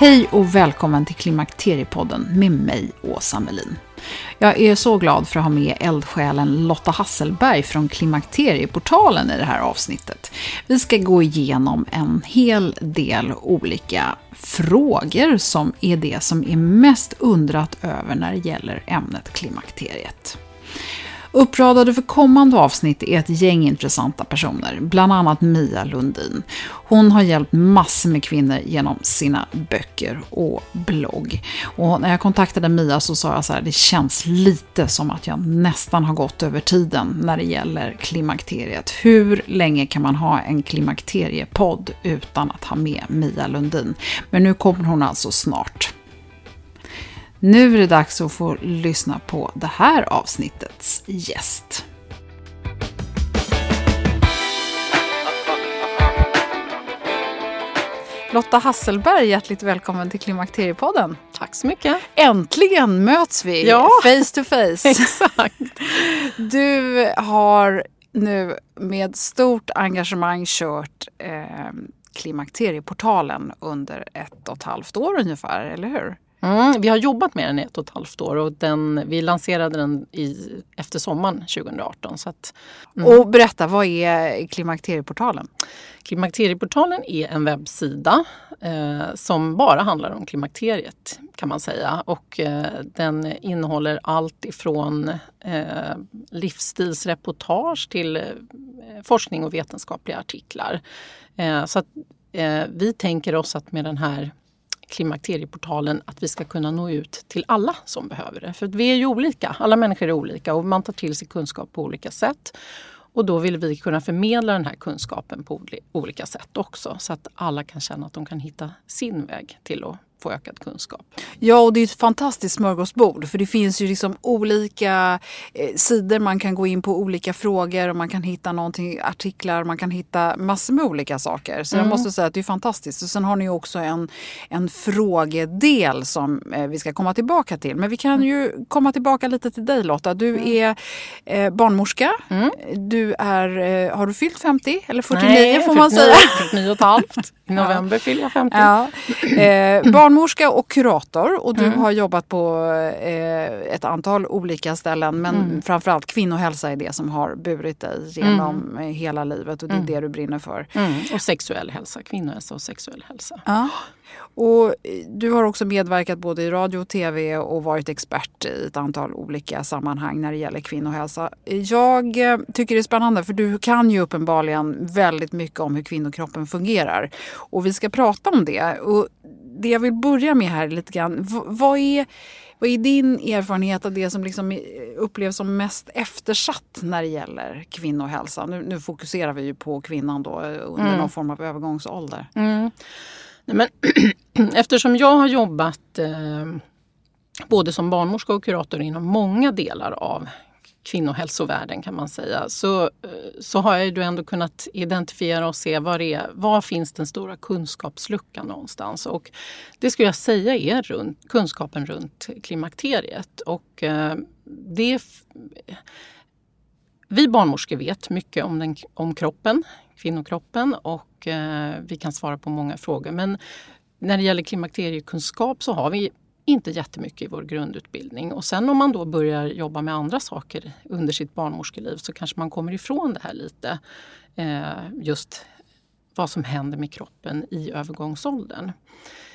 Hej och välkommen till Klimakteriepodden med mig, Åsa Melin. Jag är så glad för att ha med eldsjälen Lotta Hasselberg från Klimakterieportalen i det här avsnittet. Vi ska gå igenom en hel del olika frågor som är det som är mest undrat över när det gäller ämnet klimakteriet. Uppradade för kommande avsnitt är ett gäng intressanta personer, bland annat Mia Lundin. Hon har hjälpt massor med kvinnor genom sina böcker och blogg. Och när jag kontaktade Mia så sa jag så här, det känns lite som att jag nästan har gått över tiden när det gäller klimakteriet. Hur länge kan man ha en klimakteriepodd utan att ha med Mia Lundin? Men nu kommer hon alltså snart. Nu är det dags att få lyssna på det här avsnittets gäst. Lotta Hasselberg, hjärtligt välkommen till Klimakteriepodden. Tack så mycket. Äntligen möts vi ja. face to face. Exakt. Du har nu med stort engagemang kört eh, Klimakterieportalen under ett och ett halvt år ungefär, eller hur? Mm, vi har jobbat med den i ett och ett halvt år och den, vi lanserade den i, efter sommaren 2018. Så att, mm. Och berätta, vad är Klimakterieportalen? Klimakterieportalen är en webbsida eh, som bara handlar om klimakteriet kan man säga. Och eh, den innehåller allt ifrån eh, livsstilsreportage till eh, forskning och vetenskapliga artiklar. Eh, så att, eh, vi tänker oss att med den här klimakterieportalen att vi ska kunna nå ut till alla som behöver det. För vi är ju olika, alla människor är olika och man tar till sig kunskap på olika sätt. Och då vill vi kunna förmedla den här kunskapen på olika sätt också så att alla kan känna att de kan hitta sin väg till att få ökad kunskap. Ja, och det är ett fantastiskt smörgåsbord för det finns ju liksom olika eh, sidor man kan gå in på, olika frågor och man kan hitta någonting, artiklar, man kan hitta massor med olika saker. Så mm. jag måste säga att det är fantastiskt. Och sen har ni också en, en frågedel som eh, vi ska komma tillbaka till. Men vi kan ju komma tillbaka lite till dig Lotta. Du mm. är eh, barnmorska. Mm. Du är, eh, har du fyllt 50 eller 49 Nej, får man 49, säga? 49 och ett halvt. I november fyller jag 50. Ja. Eh, barnmorska och kurator och du mm. har jobbat på eh, ett antal olika ställen men mm. framförallt kvinnohälsa är det som har burit dig genom mm. hela livet och det är mm. det du brinner för. Mm. Och sexuell hälsa, kvinnohälsa och sexuell hälsa. Ja. Och du har också medverkat både i radio och tv och varit expert i ett antal olika sammanhang när det gäller kvinnohälsa. Jag eh, tycker det är spännande för du kan ju uppenbarligen väldigt mycket om hur kvinnokroppen fungerar. Och vi ska prata om det. Och det jag vill börja med här lite grann, vad är, vad är din erfarenhet av det som liksom upplevs som mest eftersatt när det gäller kvinnohälsa? Nu, nu fokuserar vi ju på kvinnan då under mm. någon form av övergångsålder. Mm. Nej, men, eftersom jag har jobbat eh, både som barnmorska och kurator inom många delar av kvinnohälsovärlden kan man säga, så, eh, så har jag ju ändå kunnat identifiera och se var, är, var finns den stora kunskapsluckan någonstans. Och det skulle jag säga är runt, kunskapen runt klimakteriet. Och, eh, det, vi barnmorskor vet mycket om, den, om kroppen, kvinnokroppen och eh, vi kan svara på många frågor. Men när det gäller klimakteriekunskap så har vi inte jättemycket i vår grundutbildning. Och sen om man då börjar jobba med andra saker under sitt barnmorskeliv så kanske man kommer ifrån det här lite. Eh, just vad som händer med kroppen i övergångsåldern.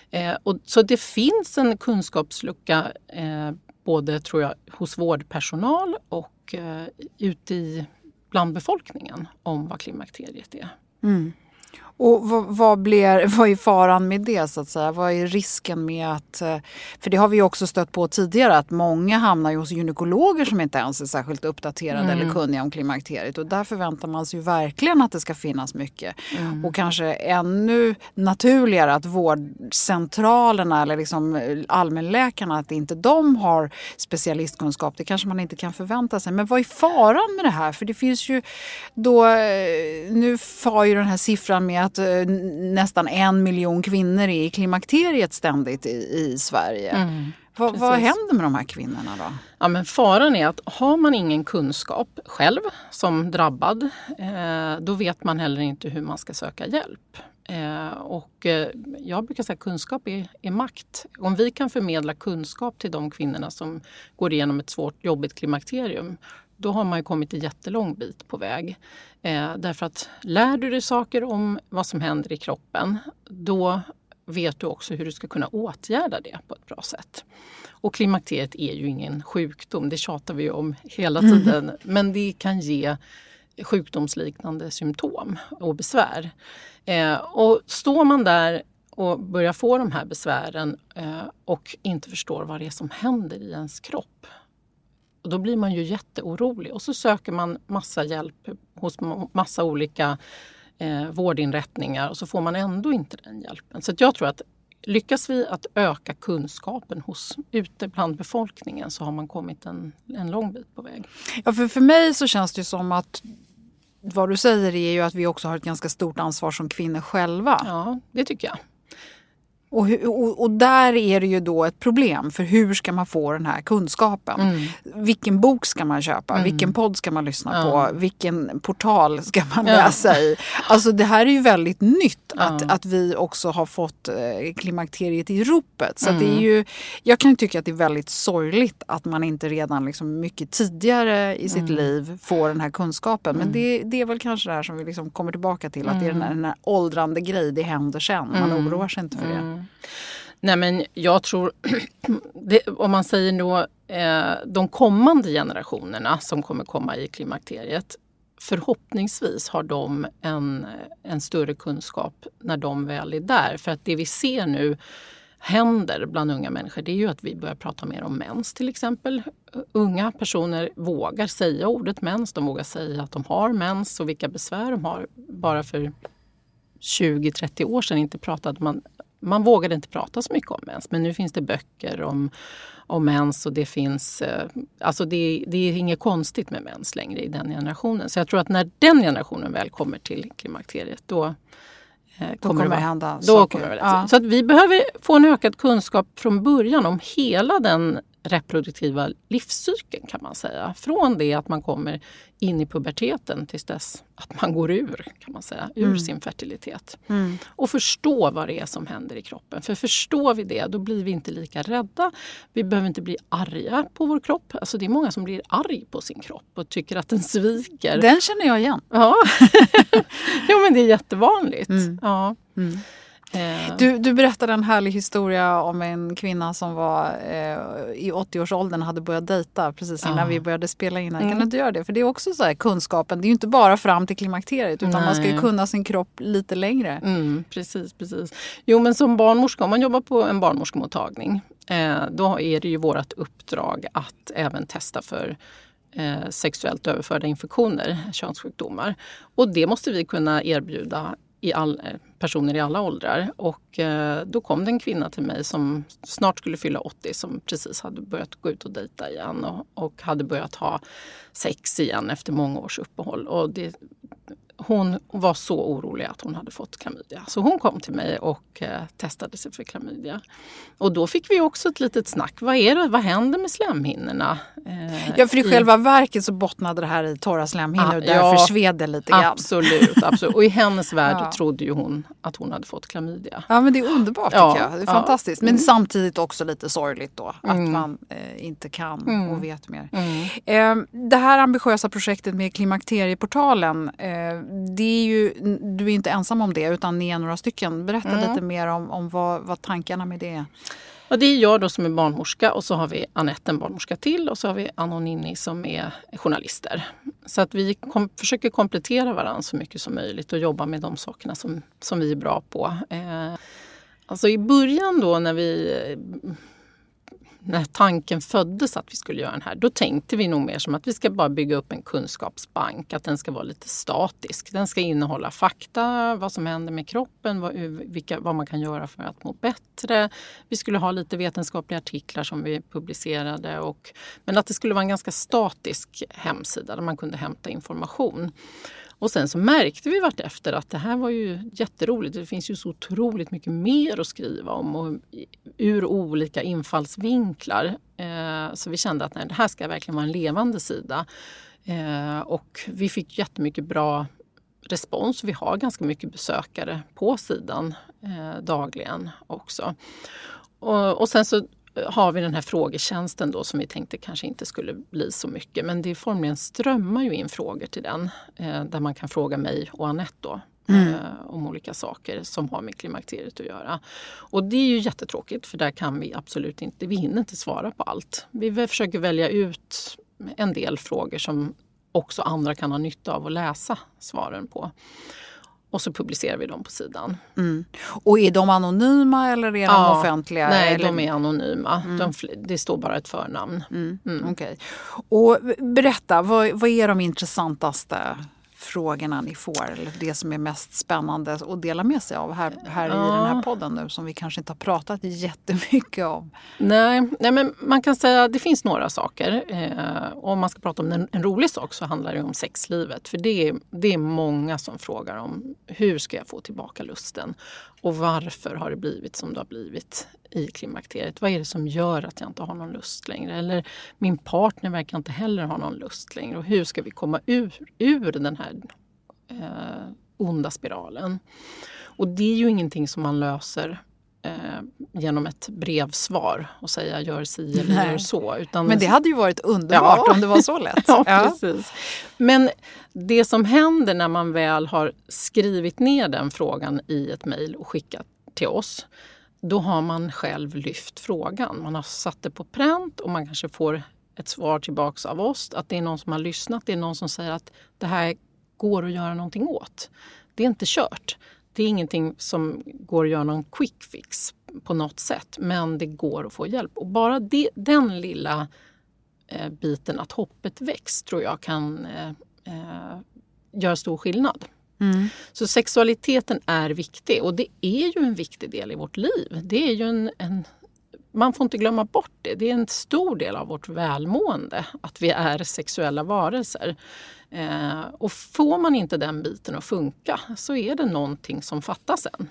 Eh, och, så det finns en kunskapslucka eh, både tror jag, hos vårdpersonal och eh, ute i, bland befolkningen om vad klimakteriet är. Mm. Och vad, vad, blir, vad är faran med det så att säga? Vad är risken med att... Eh, för det har vi också stött på tidigare att många hamnar hos gynekologer som inte ens är särskilt uppdaterade mm. eller kunniga om klimakteriet. Och där förväntar man sig ju verkligen att det ska finnas mycket. Mm. Och kanske ännu naturligare att vårdcentralerna eller liksom allmänläkarna, att inte de har specialistkunskap. Det kanske man inte kan förvänta sig. Men vad är faran med det här? För det finns ju då... Eh, nu far ju den här siffran med att eh, nästan en miljon kvinnor är i klimakteriet ständigt i, i Sverige. Mm, vad, vad händer med de här kvinnorna då? Ja, men faran är att har man ingen kunskap själv som drabbad, eh, då vet man heller inte hur man ska söka hjälp. Eh, och eh, jag brukar säga att kunskap är, är, makt. Om vi kan förmedla kunskap till de kvinnorna som går igenom ett svårt jobbigt klimakterium då har man ju kommit en jättelång bit på väg. Eh, därför att lär du dig saker om vad som händer i kroppen, då vet du också hur du ska kunna åtgärda det på ett bra sätt. Och klimakteriet är ju ingen sjukdom, det tjatar vi om hela mm. tiden. Mm. Men det kan ge sjukdomsliknande symptom och besvär. Eh, och står man där och börjar få de här besvären eh, och inte förstår vad det är som händer i ens kropp och då blir man ju jätteorolig och så söker man massa hjälp hos massa olika eh, vårdinrättningar och så får man ändå inte den hjälpen. Så jag tror att lyckas vi att öka kunskapen hos, ute bland befolkningen så har man kommit en, en lång bit på väg. Ja, för, för mig så känns det som att vad du säger är ju att vi också har ett ganska stort ansvar som kvinnor själva. Ja, det tycker jag. Och, och, och, där är det ju då ett problem för hur ska man få den här kunskapen? Mm. Vilken bok ska man köpa? Mm. Vilken podd ska man lyssna ja. på? Vilken portal ska man läsa i? Alltså det här är ju väldigt nytt att, att vi också har fått eh, klimakteriet i ropet. Så mm. det är mm. ju, jag kan tycka att det är väldigt sorgligt att man inte redan liksom mycket tidigare i sitt mm. liv får den här kunskapen. Men mm. det, det, är väl kanske det här som vi liksom kommer tillbaka till. Att det är den här, den här åldrande grej, det händer sen. Man oroar sig inte för det. Nej men jag tror, det, om man säger då eh, de kommande generationerna som kommer komma i klimakteriet förhoppningsvis har de en, en större kunskap när de väl är där. För att det vi ser nu händer bland unga människor det är ju att vi börjar prata mer om mens till exempel. Unga personer vågar säga ordet mens, de vågar säga att de har mens och vilka besvär de har. Bara för 20-30 år sedan inte pratade man man vågade inte prata så mycket om mens men nu finns det böcker om, om mens och det finns... Eh, alltså det, det är inget konstigt med mens längre i den generationen. Så jag tror att när den generationen väl kommer till klimakteriet då eh, kommer, då kommer det, hända då saker. Kommer det, ja. Så att vi behöver få en ökad kunskap från början om hela den reproduktiva livscykeln kan man säga. Från det att man kommer in i puberteten tills dess att man går ur, kan man säga, ur mm. sin fertilitet. Mm. Och förstå vad det är som händer i kroppen. För förstår vi det, då blir vi inte lika rädda. Vi behöver inte bli arga på vår kropp. Alltså det är många som blir arg på sin kropp och tycker att den sviker. Den känner jag igen. Ja, ja men det är jättevanligt. Mm. Ja. Eh. Du, du berättade en härlig historia om en kvinna som var eh, i 80-årsåldern och hade börjat dejta precis innan ah. vi började spela in. Kan mm. du inte göra det? För det är också så här, kunskapen, det är ju inte bara fram till klimakteriet utan Nej. man ska ju kunna sin kropp lite längre. Mm, precis, precis. Jo men som barnmorska, om man jobbar på en barnmorskemottagning eh, då är det ju vårt uppdrag att även testa för eh, sexuellt överförda infektioner, könssjukdomar. Och det måste vi kunna erbjuda i all, eh, personer i alla åldrar. Och eh, då kom det en kvinna till mig som snart skulle fylla 80 som precis hade börjat gå ut och dejta igen och, och hade börjat ha sex igen efter många års uppehåll. Och det, hon var så orolig att hon hade fått klamydia. Så hon kom till mig och eh, testade sig för klamydia. Och då fick vi också ett litet snack. Vad, är det, vad händer med slemhinnorna? Eh, ja, för i själva verket så bottnade det här i torra slemhinnor ah, och därför ja, sved det lite grann. Absolut, absolut. Och i hennes värld ja. trodde ju hon att hon hade fått klamydia. Ja, men det är underbart ja, tycker jag. Det är fantastiskt. Men mm. samtidigt också lite sorgligt då att mm. man eh, inte kan mm. och vet mer. Eh, det här ambitiösa projektet med Klimakterieportalen eh, det är ju, du är inte ensam om det utan ni är några stycken. Berätta mm. lite mer om, om vad, vad tankarna med det är. Ja, det är jag då som är barnmorska och så har vi Anette, en barnmorska till och så har vi Anonini som är journalister. Så att vi kom, försöker komplettera varandra så mycket som möjligt och jobba med de sakerna som, som vi är bra på. Eh, alltså i början då när vi när tanken föddes att vi skulle göra den här, då tänkte vi nog mer som att vi ska bara bygga upp en kunskapsbank, att den ska vara lite statisk. Den ska innehålla fakta, vad som händer med kroppen, vad, vilka, vad man kan göra för att må bättre. Vi skulle ha lite vetenskapliga artiklar som vi publicerade, och, men att det skulle vara en ganska statisk hemsida där man kunde hämta information. Och sen så märkte vi vartefter att det här var ju jätteroligt. Det finns ju så otroligt mycket mer att skriva om och ur olika infallsvinklar. Eh, så vi kände att nej, det här ska verkligen vara en levande sida. Eh, och vi fick jättemycket bra respons. Vi har ganska mycket besökare på sidan eh, dagligen också. Och sen så har vi den här frågetjänsten då som vi tänkte kanske inte skulle bli så mycket. Men det formligen strömmar ju in frågor till den eh, där man kan fråga mig och Anette då, mm. eh, om olika saker som har med klimakteriet att göra. Och det är ju jättetråkigt för där kan vi absolut inte, vi hinner inte svara på allt. Vi försöker välja ut en del frågor som också andra kan ha nytta av att läsa svaren på och så publicerar vi dem på sidan. Mm. Och är de anonyma eller är de ja, offentliga? Nej, eller? de är anonyma. Mm. De, det står bara ett förnamn. Mm. mm. Okay. Och berätta, vad, vad är de intressantaste frågorna ni får eller det som är mest spännande att dela med sig av här, här ja. i den här podden nu som vi kanske inte har pratat jättemycket om? Nej, nej men man kan säga att det finns några saker. Eh, om man ska prata om en, en, rolig sak så handlar det om sexlivet. För det är, det är många som frågar om hur ska jag få tillbaka lusten? Och varför har det blivit som det har blivit i klimakteriet? Vad är det som gör att jag inte har någon lust längre? Eller min partner verkar inte heller ha någon lust längre. Och hur ska vi komma ur, ur den här eh, onda spiralen? Och det är ju ingenting som man löser eh, genom ett brevsvar och säga gör si eller Nej. gör så. Utan, Men det hade ju varit underbart ja. om det var så lätt. ja, ja, precis. Men det som händer när man väl har skrivit ner den frågan i ett mejl och skickat till oss då har man själv lyft frågan. Man har satt det på pränt och man kanske får ett svar tillbaks av oss. Att det är någon som har lyssnat. Det är någon som säger att det här går att göra någonting åt. Det är inte kört. Det är ingenting som går att göra någon quick fix på något sätt. Men det går att få hjälp. Och bara det, den lilla eh, biten att hoppet väcks tror jag kan eh, eh, göra stor skillnad. Mm. Så sexualiteten är viktig och det är ju en viktig del i vårt liv. Det är ju en, en, man får inte glömma bort det. Det är en stor del av vårt välmående att vi är sexuella varelser. Eh, och får man inte den biten att funka så är det någonting som fattas en.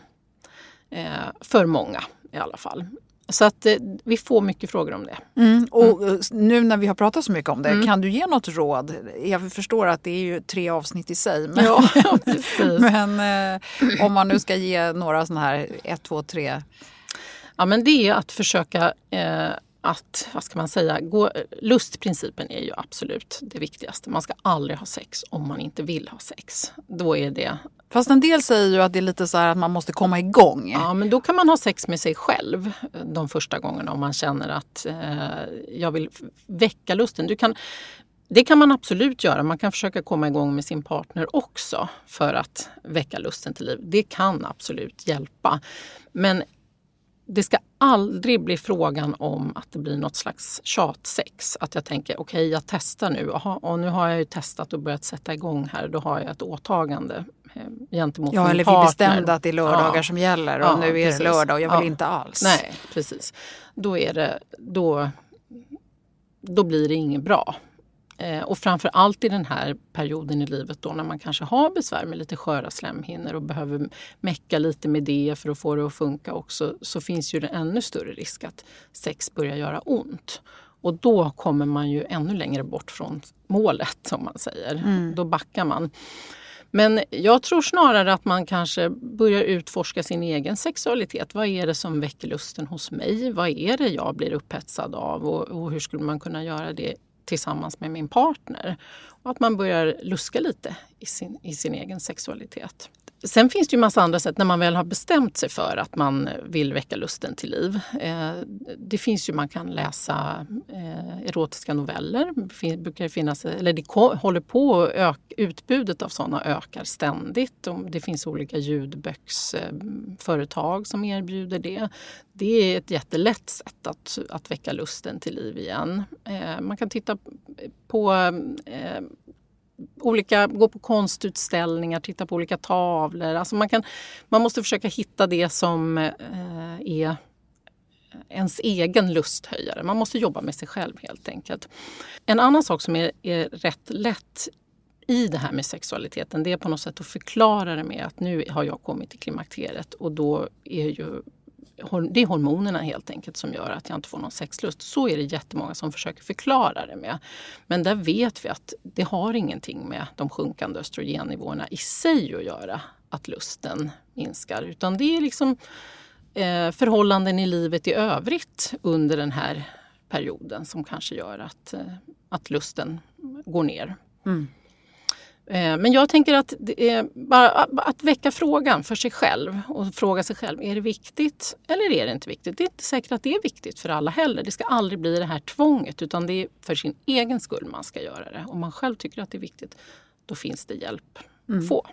Eh, för många i alla fall. Så att eh, vi får mycket frågor om det. Mm. Och mm. nu när vi har pratat så mycket om det, mm. kan du ge något råd? Jag förstår att det är ju tre avsnitt i sig. Men, ja, men eh, om man nu ska ge några sådana här ett, två, tre. Ja men det är att försöka eh, att, vad ska man säga, gå, lustprincipen är ju absolut det viktigaste. Man ska aldrig ha sex om man inte vill ha sex. Då är det... Fast en del säger ju att det är lite så här att man måste komma igång. Ja, men då kan man ha sex med sig själv de första gångerna om man känner att eh, jag vill väcka lusten. Du kan, det kan man absolut göra. Man kan försöka komma igång med sin partner också för att väcka lusten till liv. Det kan absolut hjälpa. Men det ska aldrig bli frågan om att det blir något slags tjatsex. Att jag tänker okej, okay, jag testar nu. Aha, och nu har jag ju testat och börjat sätta igång här. Då har jag ett åtagande eh, gentemot ja, min eller partner. vi bestämde att det är lördagar som gäller och Ja, nu är precis. det lördag och jag vill Ja. inte alls. Nej, precis. Då, är det, då, då blir det inget bra. Eh, och framför allt i den här perioden i livet då när man kanske har besvär med lite sköra slemhinnor och behöver mecka lite med det för att få det att funka också så finns ju det ännu större risk att sex börjar göra ont. Och då kommer man ju ännu längre bort från målet som man säger. Då backar man. Men jag tror snarare att man kanske börjar utforska sin egen sexualitet. Vad är det som väcker lusten hos mig? Vad är det jag blir upphetsad av? Och, och hur skulle man kunna göra det tillsammans med min partner? Och att man börjar luska lite i sin, i sin egen sexualitet. Sen finns det ju massa andra sätt när man väl har bestämt sig för att man vill väcka lusten till liv. Eh, det finns ju, man kan läsa eh, erotiska noveller. Det brukar finnas, eller det håller på att ök, utbudet av sådana ökar ständigt. Och Det finns olika ljudböcksföretag som erbjuder det. Det är ett jättelätt sätt att, att väcka lusten till liv igen. Eh, man kan titta på olika, gå på konstutställningar, titta på olika tavlor. Alltså man, kan, man måste försöka hitta det som eh, är ens egen lusthöjare. Man måste jobba med sig själv helt enkelt. En annan sak som är, är rätt lätt i det här med sexualiteten det är på något sätt att förklara det med att nu har jag kommit till klimakteriet och då är ju det är hormonerna helt enkelt som gör att jag inte får någon sexlust. Så är det jättemånga som försöker förklara det med. Men där vet vi att det har ingenting med de sjunkande östrogennivåerna i sig att göra, att lusten minskar. Utan det är liksom eh, förhållanden i livet i övrigt under den här perioden som kanske gör att, eh, att lusten går ner. Mm. Men jag tänker att bara att väcka frågan för sig själv och fråga sig själv, är det viktigt eller är det inte viktigt? Det är inte säkert att det är viktigt för alla heller. Det ska aldrig bli det här tvånget utan det är för sin egen skull man ska göra det. Om man själv tycker att det är viktigt, då finns det hjälp att få.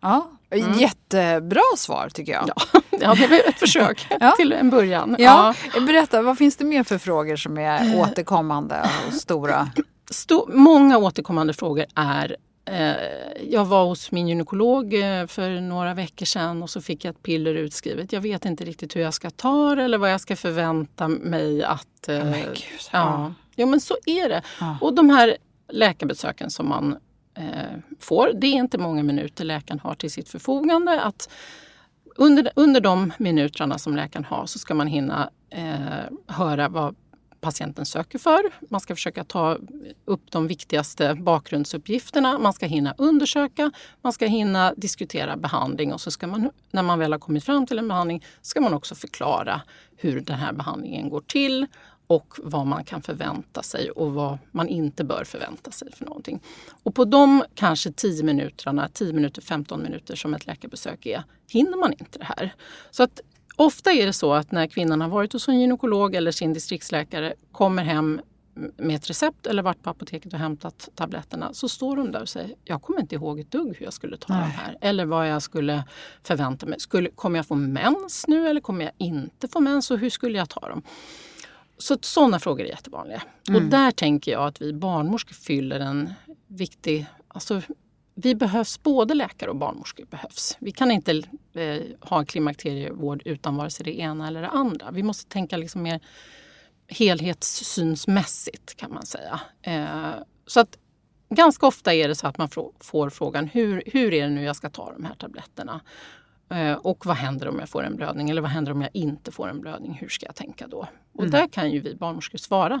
Ja, Jättebra svar tycker jag. Mm. Ja, ja det var ett försök Ja. till en början. Ja, Berätta, vad finns det mer för frågor som är återkommande och stora? Sto- många återkommande frågor är eh, jag var hos min gynekolog eh, för några veckor sedan och så fick jag ett piller utskrivet. Jag vet inte riktigt hur jag ska ta det eller vad jag ska förvänta mig att... Eh, gud, ja. ja. Jo men så är det. Ja. Och de här läkarbesöken som man eh, får, det är inte många minuter läkaren har till sitt förfogande. Att under, under de minuterna som läkaren har så ska man hinna eh, höra vad patienten söker för. Man ska försöka ta upp de viktigaste bakgrundsuppgifterna. Man ska hinna undersöka, man ska hinna diskutera behandling och så ska man, när man väl har kommit fram till en behandling, ska man också förklara hur den här behandlingen går till och vad man kan förvänta sig och vad man inte bör förvänta sig för någonting. Och på de kanske 10 minuterna, 10 minuter, 15 minuter som ett läkarbesök är, hinner man inte det här. Så att ofta är det så att när kvinnan har varit hos en gynekolog eller sin distriktsläkare, kommer hem med ett recept eller varit på apoteket och hämtat tabletterna så står de där och säger jag kommer inte ihåg ett dugg hur jag skulle ta Nej. de här eller vad jag skulle förvänta mig. Skulle, kommer jag få mens nu eller kommer jag inte få mens och hur skulle jag ta dem? Så sådana frågor är jättevanliga. Och där tänker jag att vi barnmorskor fyller en viktig... Alltså, vi behövs, både läkare och barnmorskor behövs. Vi kan inte eh, ha klimakterievård utan vare sig det ena eller det andra. Vi måste tänka liksom mer helhetssynsmässigt kan man säga. Eh, så att ganska ofta är det så att man får frågan hur, hur är det nu jag ska ta de här tabletterna? Eh, och vad händer om jag får en blödning? Eller vad händer om jag inte får en blödning? Hur ska jag tänka då? Och där kan ju vi barnmorskor svara.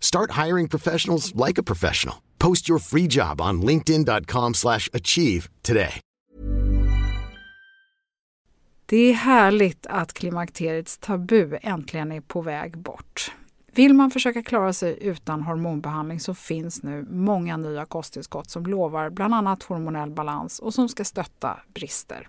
Start hiring professionals like a professional. Post your free job on linkedin.com slash achieve today. Det är härligt att klimakteriets tabu äntligen är på väg bort. Vill man försöka klara sig utan hormonbehandling så finns nu många nya kosttillskott som lovar bland annat hormonell balans och som ska stötta brister.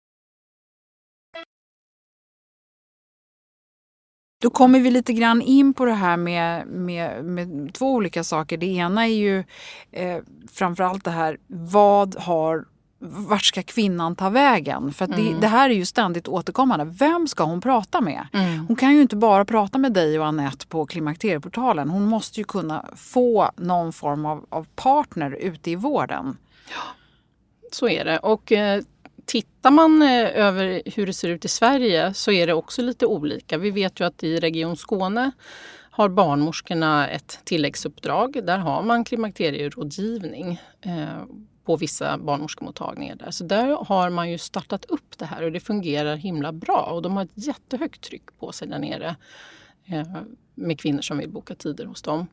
Då kommer vi lite grann in på det här med, med, med två olika saker. Det ena är ju eh, framförallt det här, vad har vart ska kvinnan ta vägen? För det, mm. det, här är ju ständigt återkommande. Vem ska hon prata med? Mm. Hon kan ju inte bara prata med dig och Annette på Klimakterieportalen. Hon måste ju kunna få någon form av, av partner ute i vården. Ja, så är det. Och eh, Tittar man eh, över hur det ser ut i Sverige så är det också lite olika. Vi vet ju att i Region Skåne har barnmorskorna ett tilläggsuppdrag. Där har man klimakterierådgivning eh, på vissa barnmorskemottagningar. Där. Så där har man ju startat upp det här och det fungerar himla bra. Och de har ett jättehögt tryck på sig där nere eh, med kvinnor som vill boka tider hos dem.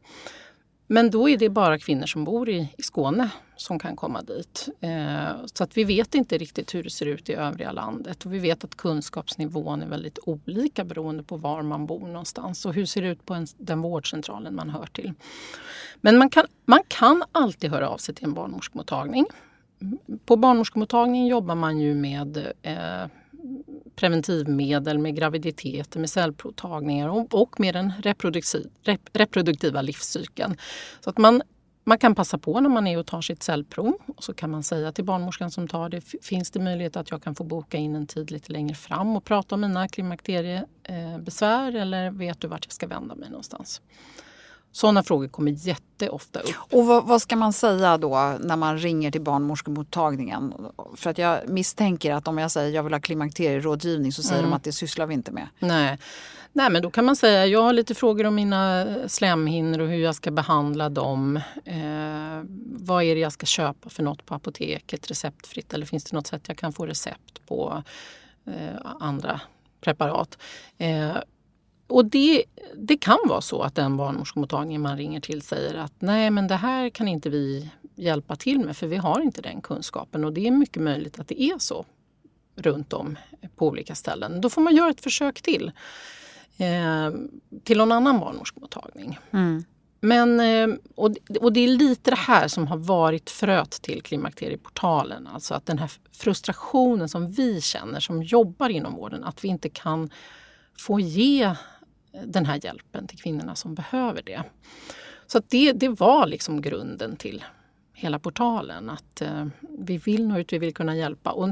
Men då är det bara kvinnor som bor i, i Skåne som kan komma dit. Eh, så att vi vet inte riktigt hur det ser ut i övriga landet. Och vi vet att kunskapsnivån är väldigt olika beroende på var man bor någonstans och hur ser det ut på en, den vårdcentralen man hör till. Men man kan, man kan alltid höra av sig till en barnmorskemottagning. På barnmorskemottagningen jobbar man ju med eh, preventivmedel, med graviditeter, med cellprovtagningar och, och med den reproduktiv, rep, reproduktiva livscykeln. Så att man, man kan passa på när man är och tar sitt cellprov och så kan man säga till barnmorskan som tar det, finns det möjlighet att jag kan få boka in en tid lite längre fram och prata om mina klimakteriebesvär eller vet du vart jag ska vända mig någonstans? Sådana frågor kommer jätteofta upp. Och vad, vad, ska man säga då när man ringer till barnmorskemottagningen? För att jag misstänker att om jag säger jag vill ha klimakterierådgivning så säger mm. de att det sysslar vi inte med. Nej. Nej, men då kan man säga jag har lite frågor om mina slemhinnor och hur jag ska behandla dem. Eh, vad är det jag ska köpa för något på apoteket receptfritt eller finns det något sätt jag kan få recept på eh, andra preparat? Eh, och det, det kan vara så att den barnmorskemottagning man ringer till säger att nej men det här kan inte vi hjälpa till med för vi har inte den kunskapen och det är mycket möjligt att det är så runt om på olika ställen. Då får man göra ett försök till. Eh, till någon annan barnmorskemottagning. Mm. Men, eh, och, och det är lite det här som har varit fröet till Klimakterieportalen. Alltså att den här frustrationen som vi känner som jobbar inom vården, att vi inte kan få ge den här hjälpen till kvinnorna som behöver det. Så det, det var liksom grunden till hela portalen. Att eh, vi vill nå ut, vi vill kunna hjälpa. Och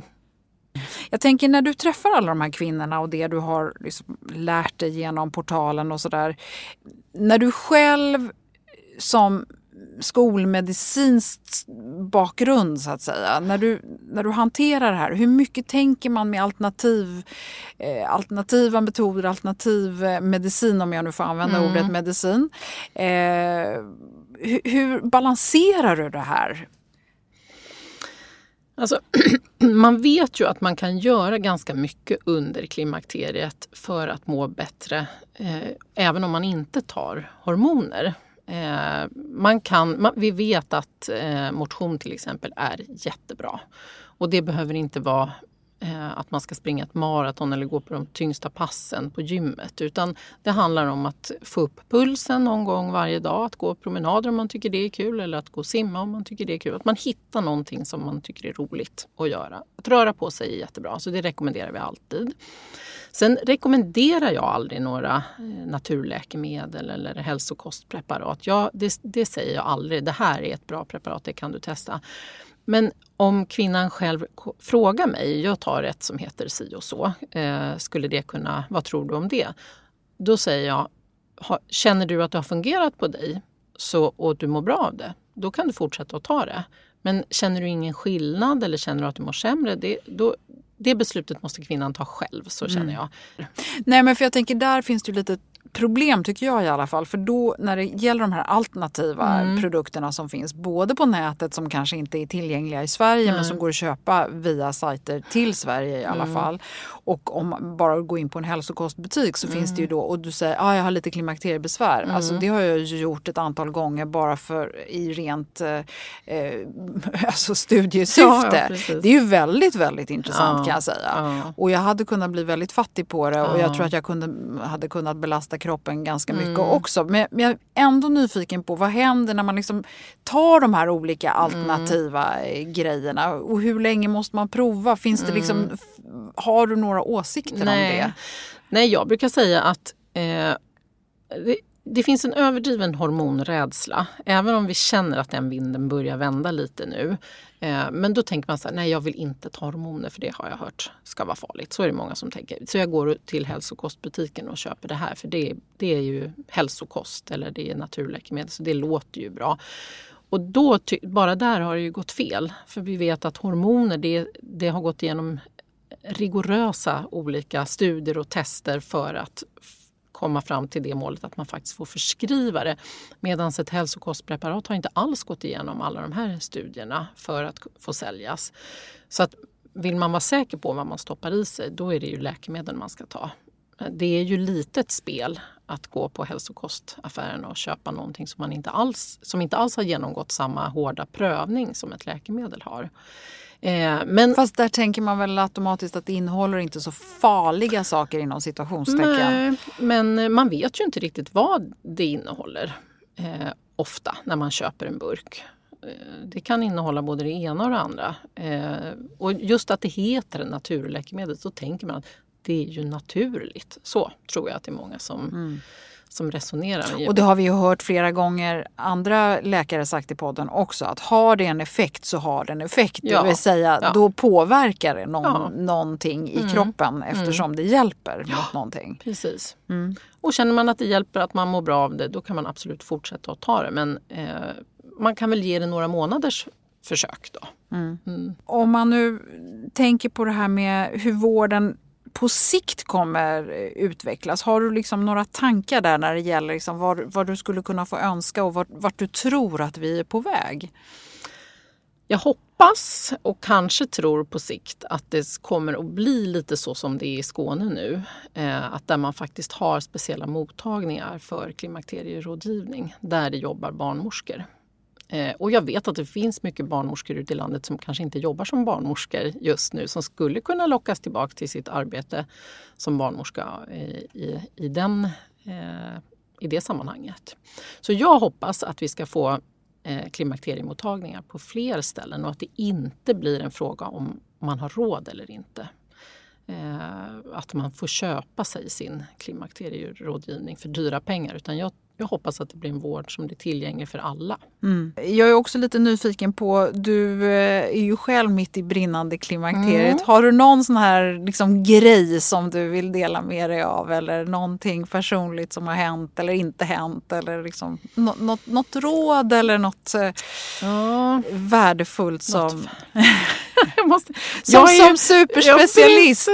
jag tänker när du träffar alla de här kvinnorna och det du har liksom lärt dig genom portalen och sådär. När du själv som skolmedicinsk bakgrund så att säga. När du, när du hanterar det här, hur mycket tänker man med alternativ, eh, alternativa metoder, alternativ eh, medicin om jag nu får använda mm. ordet medicin. Eh, hur, hur balanserar du det här? Alltså, man vet ju att man kan göra ganska mycket under klimakteriet för att må bättre, eh, även om man inte tar hormoner. Eh, man kan, man, vi vet att eh, motion till exempel är jättebra. Och det behöver inte vara Eh, att man ska springa ett maraton eller gå på de tyngsta passen på gymmet. Utan det handlar om att få upp pulsen någon gång varje dag. Att gå promenader om man tycker det är kul eller att gå och simma om man tycker det är kul. Att man hittar någonting som man tycker är roligt att göra. Att röra på sig är jättebra, så det rekommenderar vi alltid. Sen rekommenderar jag aldrig några eh, naturläkemedel eller hälsokostpreparat. Ja, det, det säger jag aldrig. Det här är ett bra preparat, det kan du testa. Men om kvinnan själv frågar mig, jag tar ett som heter si och så, eh, skulle det kunna, vad tror du om det? Då säger jag, känner du att det har fungerat på dig så, och du mår bra av det, då kan du fortsätta att ta det. Men känner du ingen skillnad eller känner du att du mår sämre, det, då, det beslutet måste kvinnan ta själv, så känner mm. jag. Nej men för jag tänker där finns det lite problem tycker jag i alla fall. För då när det gäller de här alternativa mm. produkterna som finns både på nätet som kanske inte är tillgängliga i Sverige mm. men som går att köpa via sajter till Sverige i alla mm. fall. Och om man bara går in på en hälsokostbutik så finns det ju mm. då och du säger att ah, jag har lite klimakteriebesvär. Mm. Alltså det har jag ju gjort ett antal gånger bara för i rent eh, eh alltså studiesyfte. Ja, ja, det är ju väldigt väldigt intressant ja, kan jag säga. Och jag hade kunnat bli väldigt fattig på det och jag tror att jag kunde, hade kunnat belasta kroppen ganska mycket mm. också. Men, jag är ändå nyfiken på vad händer när man liksom tar de här olika alternativa mm. grejerna och hur länge måste man prova? Finns det liksom, mm. Har du några åsikter Nej. om det? Nej, jag brukar säga att eh, det, det finns en överdriven hormonrädsla. Även om vi känner att den vinden börjar vända lite nu. Eh, men då tänker man så här, nej jag vill inte ta hormoner för det har jag hört ska vara farligt. Så är det många som tänker. Så jag går till hälsokostbutiken och köper det här för det, det är ju hälsokost eller det är naturläkemedel så det låter ju bra. Och då, bara där har det ju gått fel. För vi vet att hormoner det, det har gått igenom rigorösa olika studier och tester för att komma fram till det målet att man faktiskt får förskriva det. Medan ett hälsokostpreparat har inte alls gått igenom alla de här studierna för att få säljas. Så att vill man vara säker på vad man stoppar i sig, då är det ju läkemedel man ska ta. Eh, det är ju lite ett spel att gå på hälsokostaffären och köpa någonting som, man inte alls, som inte alls har genomgått samma hårda prövning som ett läkemedel har. Eh, men, Fast där tänker man väl automatiskt att det innehåller inte så farliga saker inom situationstecken. Nej, men man vet ju inte riktigt vad det innehåller eh, ofta när man köper en burk. Eh, det kan innehålla både det ena och det andra. Eh, och just att det heter naturläkemedel så tänker man att det är ju naturligt. Så tror jag att det är många som mm som resonerar. Och det har vi ju hört flera gånger andra läkare sagt i podden också att har det en effekt så har det en effekt. Ja. Det vill säga ja. då påverkar det någon, ja. någonting i mm. kroppen eftersom mm. det hjälper ja. mot någonting. Precis. Mm. Och känner man att det hjälper, att man mår bra av det, då kan man absolut fortsätta att ta det. Men eh, man kan väl ge det några månaders försök då. Mm. Mm. Om man nu tänker på det här med hur vården på sikt kommer eh, utvecklas? Har du liksom några tankar där när det gäller liksom vad, vad du skulle kunna få önska och vart, vart du tror att vi är på väg? Jag hoppas och kanske tror på sikt att det kommer att bli lite så som det är i Skåne nu. Eh, att där man faktiskt har speciella mottagningar för klimakterierådgivning där det jobbar barnmorskor. Eh, och jag vet att det finns mycket barnmorskor ute i landet som kanske inte jobbar som barnmorskor just nu som skulle kunna lockas tillbaka till sitt arbete som barnmorska i, i, i, den, eh, i det sammanhanget. Så jag hoppas att vi ska få eh, klimakteriemottagningar på fler ställen och att det inte blir en fråga om man har råd eller inte. Eh, att man får köpa sig sin klimakterierådgivning för dyra pengar. Utan jag jag hoppas att det blir en vård som blir tillgänglig för alla. Mm. Jag är också lite nyfiken på, du eh, är ju själv mitt i brinnande klimakteriet. Mm. Har du någon sån här liksom, grej som du vill dela med dig av eller någonting personligt som har hänt eller inte hänt eller liksom, något, något råd eller något eh, ja. värdefullt som... jag måste, som, som superspecialist.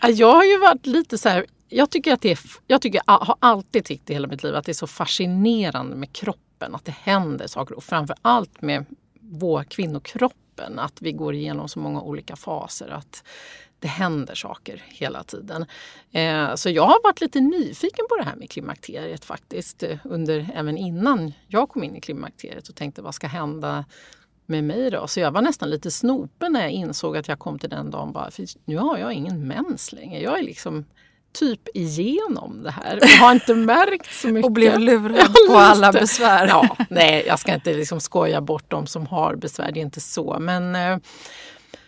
Jag, jag har ju varit lite så här jag tycker att det är, jag tycker, jag har alltid tyckt i hela mitt liv att det är så fascinerande med kroppen, att det händer saker och framför allt med vår kvinnokroppen. Att vi går igenom så många olika faser. Att det händer saker hela tiden. Eh, så jag har varit lite nyfiken på det här med klimakteriet faktiskt. Eh, under, även innan jag kom in i klimakteriet och tänkte vad ska hända med mig då? Så jag var nästan lite snopen när jag insåg att jag kom till den dagen bara, för nu har jag ingen mens längre. Jag är liksom typ igenom det här och har inte märkt så mycket. och blev lurad på alla besvär. Ja, nej, jag ska inte liksom skoja bort de som har besvär, det är inte så. Men, eh,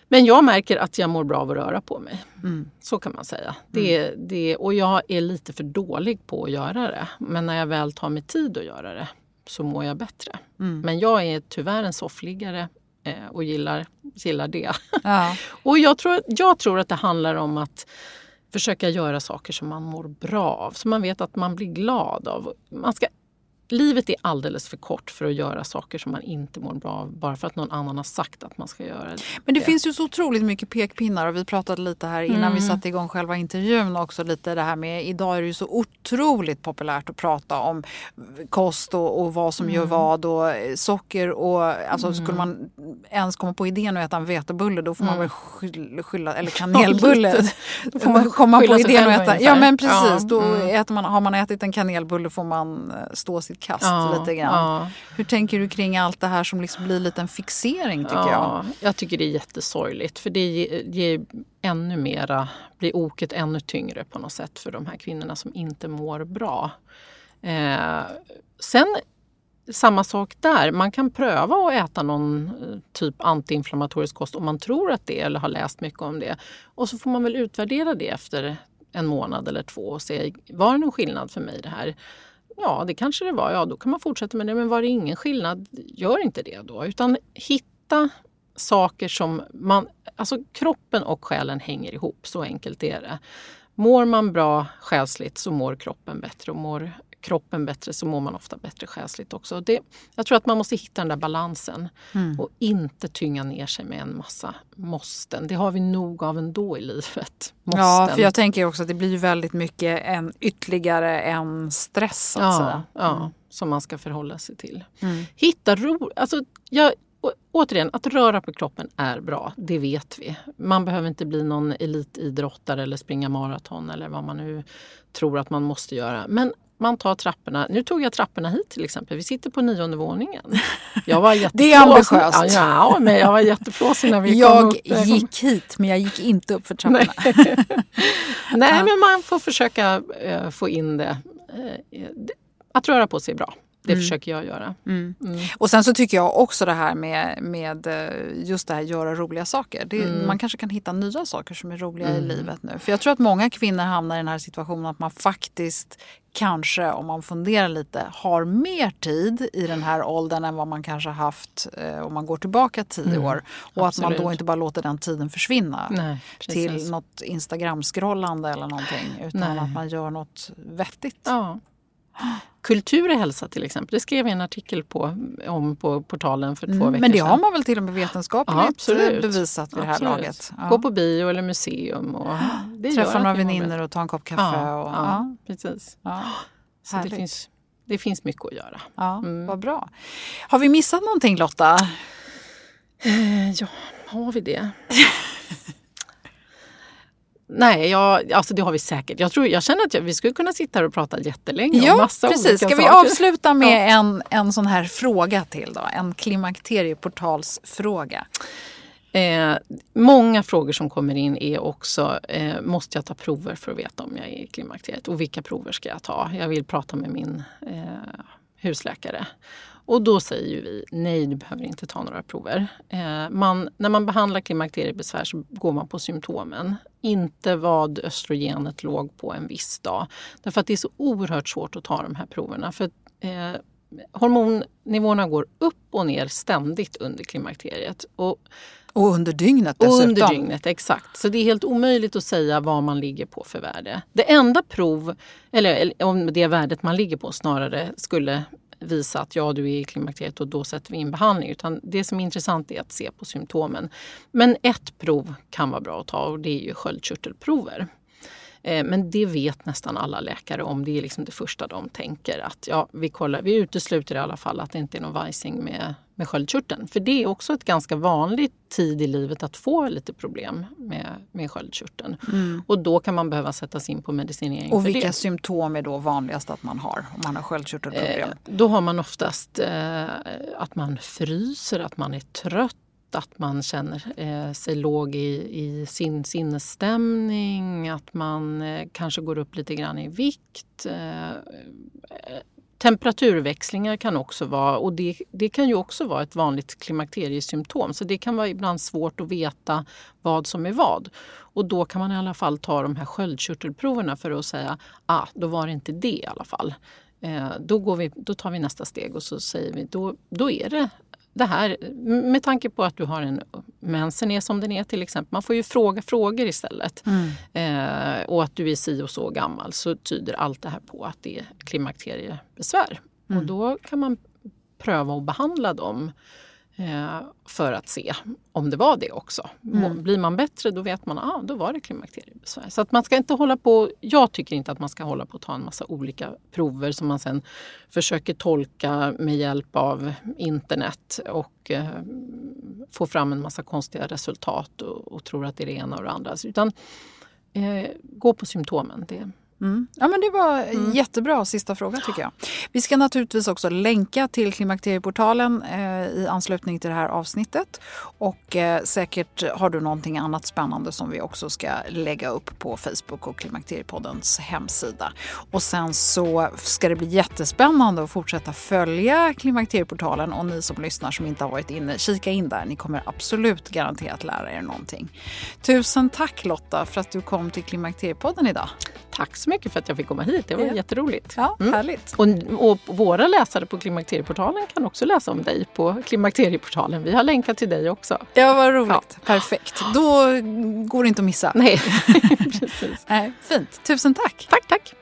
men jag märker att jag mår bra av att röra på mig. Mm. Så kan man säga. Det, mm. det, och jag är lite för dålig på att göra det. Men när jag väl tar mig tid att göra det så mår jag bättre. Mm. Men jag är tyvärr en soffliggare eh, och gillar, gillar det. Ja. och jag tror, jag tror att det handlar om att försöka göra saker som man mår bra av, som man vet att man blir glad av. Man ska livet är alldeles för kort för att göra saker som man inte mår bra av bara för att någon annan har sagt att man ska göra det. Men det, finns ju så otroligt mycket pekpinnar och vi pratade lite här innan mm. vi satte igång själva intervjun också lite det här med idag är det ju så otroligt populärt att prata om kost och, och vad som mm. gör vad och socker och alltså mm. skulle man ens komma på idén att äta en vetebulle då får man mm. väl skylla, eller kanelbulle. då får man komma på idén att äta, ja men precis, ja. då mm. äter man, har man ätit en kanelbulle får man eh, stå sitt kast ja, lite grann. Ja. Hur tänker du kring allt det här som liksom blir lite en fixering tycker ja, jag? Jag tycker det är jättesorgligt för det ger, ger ännu mera, blir oket ännu tyngre på något sätt för de här kvinnorna som inte mår bra. Eh, sen samma sak där. Man kan pröva att äta någon eh, typ antiinflammatorisk kost om man tror att det eller har läst mycket om det. Och så får man väl utvärdera det efter en månad eller två och se, var det någon skillnad för mig det här? Ja, det kanske det var. Ja, då kan man fortsätta med det. Men var det ingen skillnad, gör inte det då. Utan hitta saker som man... Alltså kroppen och själen hänger ihop, så enkelt är det. Mår man bra själsligt så mår kroppen bättre och mår kroppen bättre så mår man ofta bättre själsligt också. Det, jag tror att man måste hitta den där balansen mm. och inte tynga ner sig med en massa måsten. Det har vi nog av ändå i livet. Måsten. Ja, för jag tänker också att det blir väldigt mycket en, ytterligare en stress. Så att ja, säga. ja, mm. som man ska förhålla sig till. Mm. Hitta ro. Alltså, jag, återigen, att röra på kroppen är bra. Det vet vi. Man behöver inte bli någon elitidrottare eller springa maraton eller vad man nu tror att man måste göra. Men man tar trapporna. Nu tog jag trapporna hit till exempel. Vi sitter på nionde våningen. Jag var det är ambitiöst. Ja, men jag var jätteflåsig när vi jag kom upp. Jag gick hit men jag gick inte upp för trapporna. Nej, Nej men man får försöka uh, få in det. Uh, att röra på sig är bra. Det mm. försöker jag göra. Mm. Mm. Och sen så tycker jag också det här med, med eh, just det här göra roliga saker. Det, mm. man kanske kan hitta nya saker som är roliga i mm. livet nu. För jag tror att många kvinnor hamnar i den här situationen att man faktiskt kanske, om man funderar lite, har mer tid i den här åldern än vad man kanske haft eh, om man går tillbaka tio mm, år. Och absolut. att man då inte bara låter den tiden försvinna Nej, till något Instagram-scrollande eller någonting. Utan Nej. att man gör något vettigt. Ja. Kultur är hälsa till exempel. Det skrev jag en artikel på, om på portalen för två mm, veckor sedan. Men det har man väl till och med vetenskapligt ja, absolut. bevisat vid det här laget? Ja. Gå på bio eller museum. Och det Träffa några vänner och ta en kopp kaffe. Ja, och, ja, precis. Så det finns, det finns mycket att göra. Ja, mm. Vad bra. Har vi missat någonting Lotta? Eh, ja, har vi det? Nej, jag, alltså det har vi säkert. Jag, tror, jag känner att jag, vi skulle kunna sitta här och prata jättelänge ja, om massa precis. olika Ska saker. vi avsluta med ja. en, en sån här fråga till då? En klimakterieportalsfråga. Eh, många frågor som kommer in är också, eh, måste jag ta prover för att veta om jag är i klimakteriet? Och vilka prover ska jag ta? Jag vill prata med min eh, husläkare. Och då säger vi nej, du behöver inte ta några prover. Eh, man, när man behandlar klimakteriebesvär så går man på symptomen. Inte vad östrogenet låg på en viss dag. Därför att det är så oerhört svårt att ta de här proverna. För eh, hormonnivåerna går upp och ner ständigt under klimakteriet. Och, och under dygnet dessutom. Och under dygnet, exakt. Så det är helt omöjligt att säga vad man ligger på för värde. Det enda prov, eller, eller om det värdet man ligger på snarare skulle visa att ja, du är i klimakteriet och då sätter vi in behandling. Utan det som är intressant är att se på symptomen. Men ett prov kan vara bra att ta och det är ju sköldkörtelprover. Eh, men det vet nästan alla läkare om. Det är liksom det första de tänker att ja, vi, kollar, vi utesluter i alla fall att det inte är någon vajsing med, med sköldkörteln. För det är också ett ganska vanligt tid i livet att få lite problem med, med sköldkörteln. Mm. Och då kan man behöva sätta sig in på medicinering Och vilka det. symptom är då vanligast att man har om man har sköldkörtelproblem? Eh, då har man oftast eh, att man fryser, att man är trött att man känner eh, sig låg i, i, sin sinnesstämning, att man eh, kanske går upp lite grann i vikt. Eh, eh, temperaturväxlingar kan också vara, och det, det kan ju också vara ett vanligt klimakteriesymptom. Så det kan vara ibland svårt att veta vad som är vad. Och då kan man i alla fall ta de här sköldkörtelproverna för att säga, ah, då var det inte det i alla fall. Eh, då, går vi, då tar vi nästa steg och så säger vi, då, då är det det här, med tanke på att du har en mensen är som den är till exempel. Man får ju fråga frågor istället. Mm. Eh, och att du är si och så gammal så tyder allt det här på att det är klimakteriebesvär. Mm. Och då kan man pröva att behandla dem för att se om det var det också. Mm. Blir man bättre då vet man att ah, då var det klimakteriebesvär. Så att man ska inte hålla på, jag tycker inte att man ska hålla på att ta en massa olika prover som man sen försöker tolka med hjälp av internet och eh, få fram en massa konstiga resultat och, och tror att det är det ena och det andra. Utan eh, gå på symptomen. Det, Mm. Ja, men det var mm. jättebra sista fråga tycker jag. Vi ska naturligtvis också länka till Klimakterieportalen eh, i anslutning till det här avsnittet. Och eh, säkert har du någonting annat spännande som vi också ska lägga upp på Facebook och Klimakteriepoddens hemsida. Och sen så ska det bli jättespännande att fortsätta följa Klimakterieportalen och ni som lyssnar som inte har varit inne, kika in där. Ni kommer absolut garanterat lära er någonting. Tusen tack Lotta för att du kom till Klimakteriepodden idag. Tack så mycket för att jag fick komma hit. Det var ja. jätteroligt. Ja, mm. härligt. Och, och, våra läsare på Klimakterieportalen kan också läsa om dig på Klimakterieportalen. Vi har länkat till dig också. Ja, vad roligt. Ja. Perfekt. Då går det inte att missa. Nej, precis. Nej, fint. Tusen tack. Tack, tack.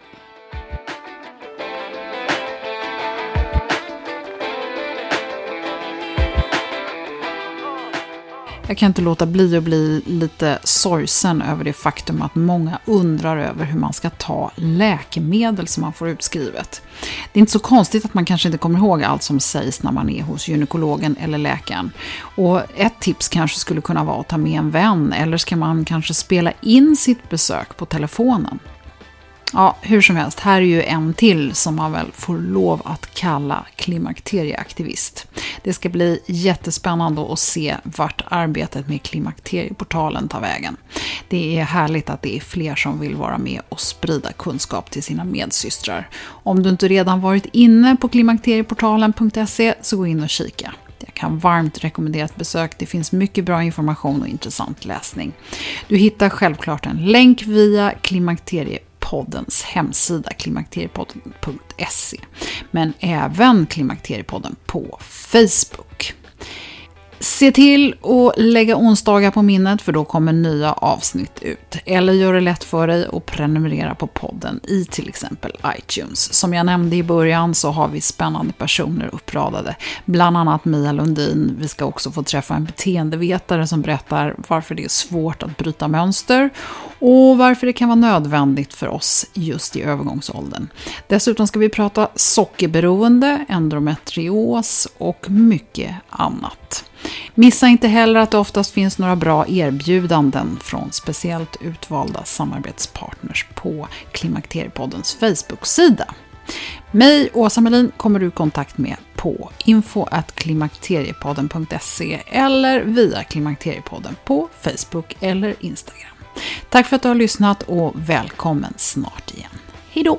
Jag kan inte låta bli att bli lite sorgsen över det faktum att många undrar över hur man ska ta läkemedel som man får utskrivet. Det är inte så konstigt att man kanske inte kommer ihåg allt som sägs när man är hos gynekologen eller läkaren. Och ett tips kanske skulle kunna vara att ta med en vän eller ska man kanske spela in sitt besök på telefonen. Ja, hur som helst, här är ju en till som man väl får lov att kalla klimakterieaktivist. Det ska bli jättespännande att se vart arbetet med klimakterieportalen tar vägen. Det är härligt att det är fler som vill vara med och sprida kunskap till sina medsystrar. Om du inte redan varit inne på klimakterieportalen.se så gå in och kika. Jag kan varmt rekommendera ett besök. Det finns mycket bra information och intressant läsning. Du hittar självklart en länk via klimakterie poddens hemsida klimakteriepodden.se. Men även Klimakteriepodden på Facebook. Se till att lägga onsdagar på minnet för då kommer nya avsnitt ut. Eller gör det lätt för dig och prenumerera på podden i till exempel iTunes. Som jag nämnde i början så har vi spännande personer uppradade. Bland annat Mia Lundin. Vi ska också få träffa en beteendevetare som berättar varför det är svårt att bryta mönster och varför det kan vara nödvändigt för oss just i övergångsåldern. Dessutom ska vi prata sockerberoende, endometrios och mycket annat. Missa inte heller att det oftast finns några bra erbjudanden från speciellt utvalda samarbetspartners på Klimakteriepoddens Facebook-sida. Mig, Åsa Melin, kommer du i kontakt med på info.klimakteriepodden.se eller via Klimakteriepodden på Facebook eller Instagram. Tack för att du har lyssnat och välkommen snart igen. Hejdå!